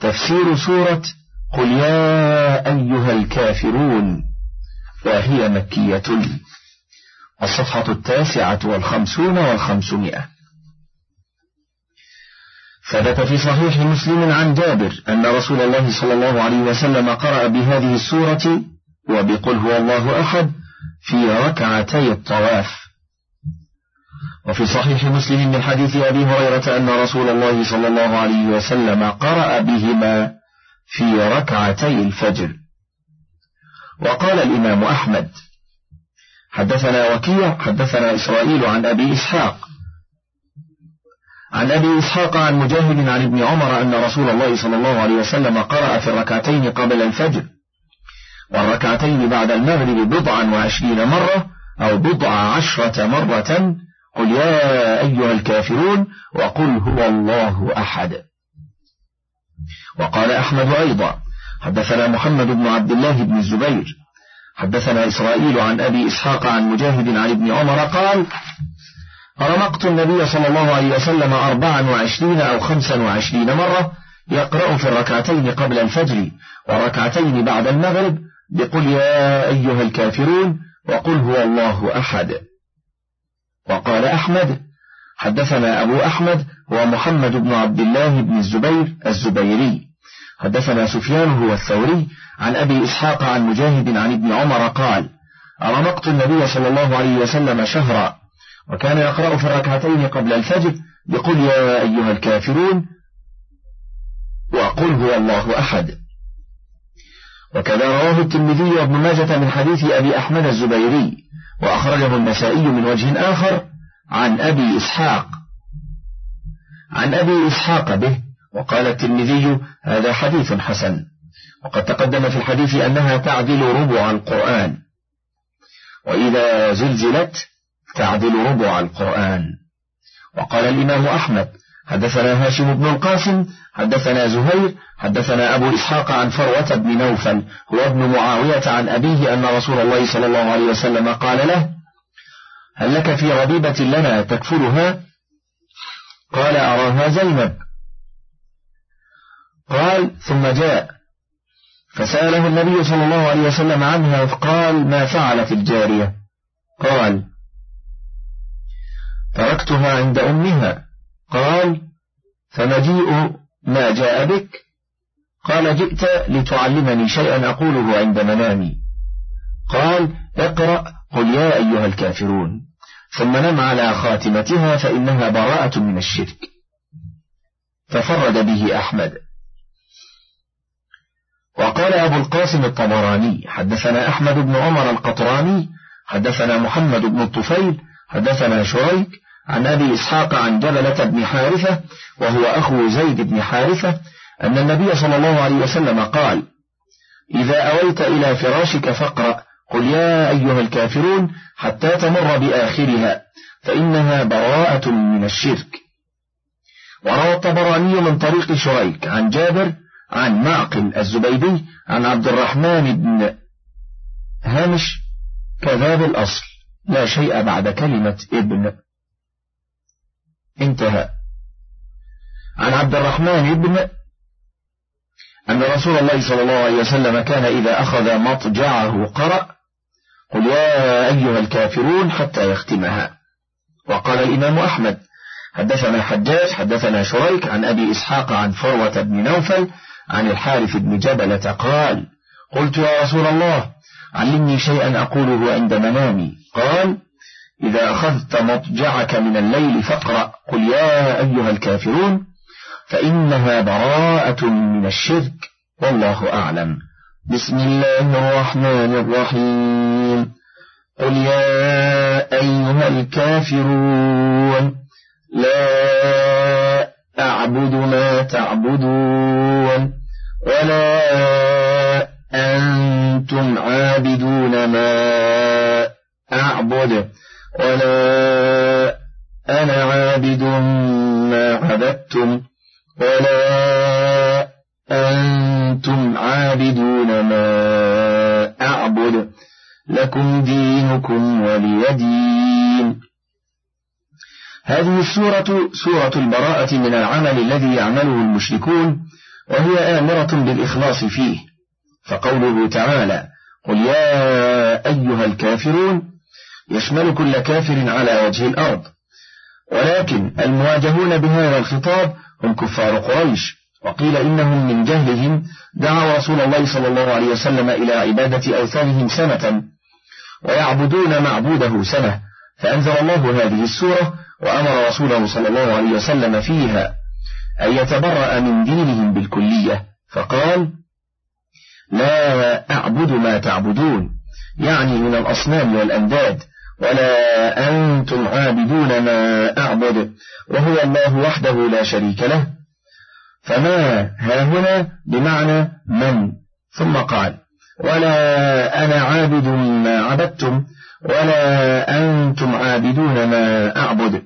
تفسير سورة قل يا أيها الكافرون وهي مكية. الصفحة التاسعة والخمسون والخمسمائة. ثبت في صحيح مسلم عن جابر أن رسول الله صلى الله عليه وسلم قرأ بهذه السورة وبقل هو الله أحد في ركعتي الطواف. وفي صحيح مسلم من حديث أبي هريرة أن رسول الله صلى الله عليه وسلم قرأ بهما في ركعتي الفجر. وقال الإمام أحمد حدثنا وكيع حدثنا إسرائيل عن أبي إسحاق. عن أبي إسحاق عن مجاهد عن ابن عمر أن رسول الله صلى الله عليه وسلم قرأ في الركعتين قبل الفجر. والركعتين بعد المغرب بضعا وعشرين مرة أو بضع عشرة مرة قل يا أيها الكافرون وقل هو الله أحد. وقال أحمد أيضا حدثنا محمد بن عبد الله بن الزبير حدثنا إسرائيل عن أبي إسحاق عن مجاهد عن ابن عمر قال رمقت النبي صلى الله عليه وسلم أربعا وعشرين أو خمسا وعشرين مرة يقرأ في الركعتين قبل الفجر والركعتين بعد المغرب بقل يا أيها الكافرون وقل هو الله أحد. وقال أحمد حدثنا أبو أحمد هو محمد بن عبد الله بن الزبير الزبيري. حدثنا سفيان هو الثوري عن أبي إسحاق عن مجاهد عن ابن عمر قال أرمقت النبي صلى الله عليه وسلم شهرا وكان يقرأ في الركعتين قبل الفجر بقل يا أيها الكافرون وقل هو الله أحد. وكذا رواه الترمذي وابن ماجة من حديث أبي أحمد الزبيري وأخرجه النسائي من وجه آخر عن أبي إسحاق. عن أبي إسحاق به وقال الترمذي هذا حديث حسن. وقد تقدم في الحديث أنها تعدل ربع القرآن. وإذا زلزلت تعدل ربع القرآن. وقال الإمام أحمد حدثنا هاشم بن القاسم حدثنا زهير حدثنا أبو إسحاق عن فروة بن نوفل هو ابن معاوية عن أبيه أن رسول الله صلى الله عليه وسلم قال له هل لك في ربيبة لنا تكفلها؟ قال أراها زينب. قال ثم جاء. فسأله النبي صلى الله عليه وسلم عنها فقال ما فعلت الجارية؟ قال تركتها عند أمها. قال فمجيء ما جاء بك. قال جئت لتعلمني شيئا أقوله عند منامي. قال اقرأ. قل يا أيها الكافرون. ثم نم على خاتمتها فإنها براءة من الشرك. ففرد به أحمد. وقال أبو القاسم الطبراني حدثنا أحمد بن عمر القطراني. حدثنا محمد بن الطفيل. حدثنا شريك. عن أبي إسحاق عن جبلة بن حارثة وهو أخو زيد بن حارثة أن النبي صلى الله عليه وسلم قال إذا أويت إلى فراشك فاقرأ قل يا أيها الكافرون حتى تمر بآخرها فإنها براءة من الشرك. وروى الطبراني من طريق شريك عن جابر عن معقل الزبيدي عن عبد الرحمن بن هامش كذاب الأصل لا شيء بعد كلمة ابن. انتهى. عن عبد الرحمن بن أن رسول الله صلى الله عليه وسلم كان إذا أخذ مضجعه قرأ قل يا أيها الكافرون حتى يختمها. وقال الإمام أحمد حدثنا حجاج حدثنا شريك عن أبي إسحاق عن فروة بن نوفل عن الحارث بن جبلة قال قلت يا رسول الله علمني شيئا أقوله عند منامي. قال إذا أخذت مضجعك من الليل فاقرأ. قل يا أيها الكافرون فإنها براءة من الشرك. والله أعلم. بسم الله الرحمن الرحيم. قل يا أيها الكافرون لا أعبد ما تعبدون ولا أنتم عابدون ما أعبد. ولا أنا عابد ما عبدتم ولا أنتم عابدون ما أعبد لكم دينكم ولي دين. هذه السورة سورة البراءة من العمل الذي يعمله المشركون وهي آمرة بالإخلاص فيه. فقوله تعالى قل يا أيها الكافرون يشمل كل كافر على وجه الأرض. ولكن المواجهون بهذا الخطاب هم كفار قريش. وقيل إنهم من جهلهم دعوا رسول الله صلى الله عليه وسلم إلى عبادة أوثانهم سنة ويعبدون معبوده سنة. فأنزل الله هذه السورة وأمر رسوله صلى الله عليه وسلم فيها أن يتبرأ من دينهم بالكلية. فقال لا أعبد ما تعبدون. يعني من الأصنام والأنداد. ولا أنتم عابدون ما أعبد وهو الله وحده لا شريك له. فما ها هنا بمعنى من؟ ثم قال ولا أنا عابد ما عبدتم ولا أنتم عابدون ما أعبد.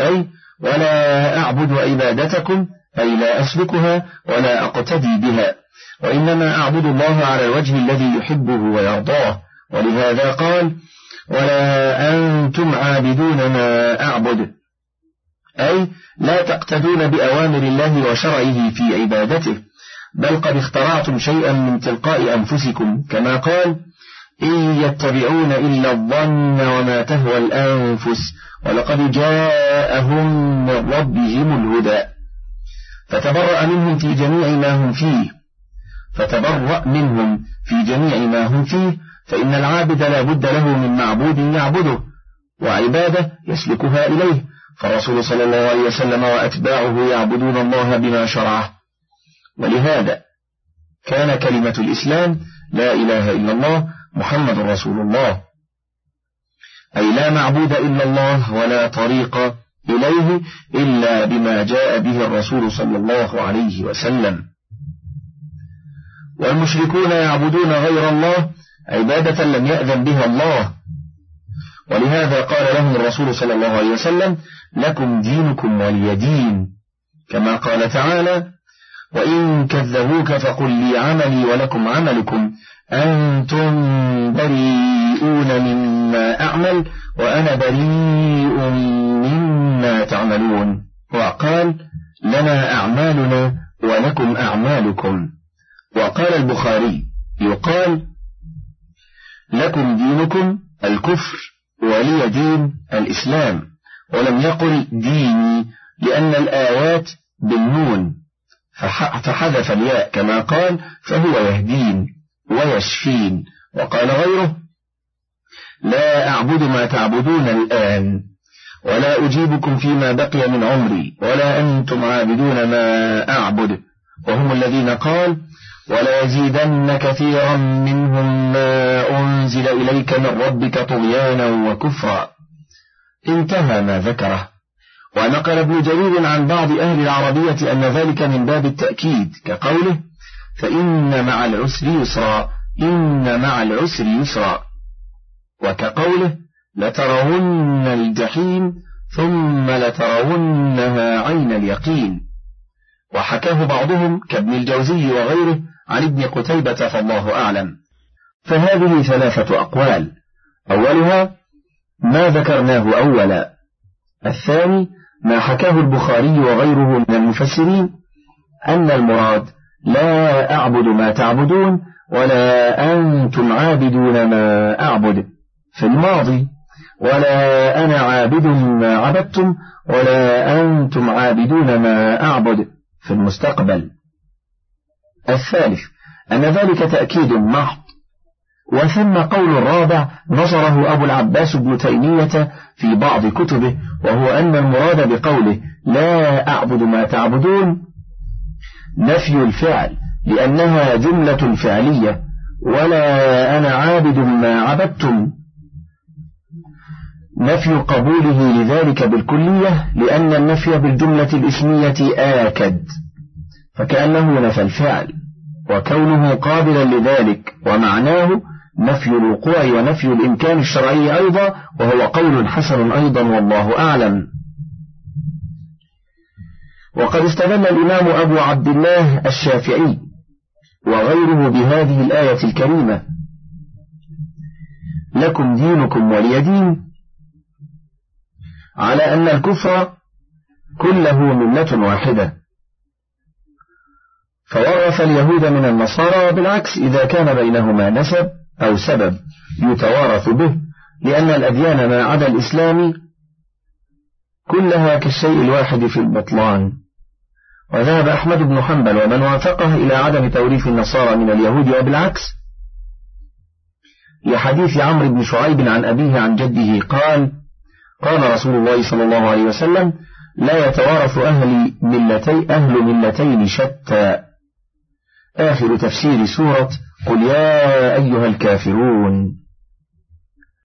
أي ولا أعبد عبادتكم أي لا أسلكها ولا أقتدي بها. وإنما أعبد الله على الوجه الذي يحبه ويرضاه. ولهذا قال ولا أنتم عابدون ما أعبد. أي لا تقتدون بأوامر الله وشرعه في عبادته بل قد اخترعتم شيئا من تلقاء أنفسكم كما قال إن يتبعون إلا الظن وما تهوى الأنفس ولقد جاءهم من ربهم الهدى. فتبرأ منهم في جميع ما هم فيه فتبرأ منهم في جميع ما هم فيه فإن العابد لا بد له من معبود يعبده وعبادة يسلكها إليه فالرسول صلى الله عليه وسلم وأتباعه يعبدون الله بما شرعه. ولهذا كان كلمة الإسلام لا إله إلا الله محمد رسول الله. أي لا معبود إلا الله ولا طريق إليه إلا بما جاء به الرسول صلى الله عليه وسلم. والمشركون يعبدون غير الله عبادة لم يأذن بها الله. ولهذا قال لهم الرسول صلى الله عليه وسلم لكم دينكم ولي دين. كما قال تعالى وإن كذبوك فقل لي عملي ولكم عملكم. أنتم بريئون مما أعمل وأنا بريء مما تعملون. وقال لنا أعمالنا ولكم أعمالكم. وقال البخاري يقال لكم دينكم الكفر ولي دين الإسلام ولم يقل ديني لأن الآيات بالنون فحذف الياء كما قال فهو يهدين ويشفين وقال غيره لا أعبد ما تعبدون الآن ولا أجيبكم فيما بقي من عمري ولا أنتم عابدون ما أعبد وهم الذين قال ولا يزيدن كثيرا منهم ما أنزل إليك من ربك طغيانا وكفرا. انتهى ما ذكره. ونقل ابن جرير عن بعض أهل العربية أن ذلك من باب التأكيد كقوله فإن مع العسر يسرا إن مع العسر يسرا. وكقوله لترون الجحيم ثم لترونها عين اليقين. وحكاه بعضهم كابن الجوزي وغيره عن ابن قتيبة فالله أعلم. فهذه ثلاثة أقوال. أولها ما ذكرناه أولا. الثاني ما حكاه البخاري وغيره من المفسرين أن المراد لا أعبد ما تعبدون ولا أنتم عابدون ما أعبد. في الماضي ولا أنا عابد ما عبدتم ولا أنتم عابدون ما أعبد. في المستقبل. الثالث أن ذلك تأكيد محض. وثم قول الرابع نظره أبو العباس بن تيمية في بعض كتبه وهو أن المراد بقوله لا أعبد ما تعبدون نفي الفعل لأنها جملة فعلية ولا أنا عابد ما عبدتم. نفي قبوله لذلك بالكلية لأن النفي بالجملة الإسمية آكد. فكأنه نفى الفعل وكونه قابلا لذلك ومعناه نفي الوقوع ونفي الإمكان الشرعي أيضا وهو قول حسن أيضا والله أعلم. وقد استدل الإمام أبو عبد الله الشافعي وغيره بهذه الآية الكريمة لكم دينكم ولي دين على أن الكفر كله ملة واحدة. فورث اليهود من النصارى وبالعكس إذا كان بينهما نسب أو سبب يتوارث به لأن الأديان ما عدا الإسلام كلها كالشيء الواحد في البطلان. وذهب أحمد بن حنبل ومن وافقه إلى عدم توريث النصارى من اليهود وبالعكس. لحديث عمرو بن شعيب عن أبيه عن جده قال قال رسول الله صلى الله عليه وسلم لا يتوارث أهل ملتي أهل ملتين شتى. آخر تفسير سورة قل يا أيها الكافرون.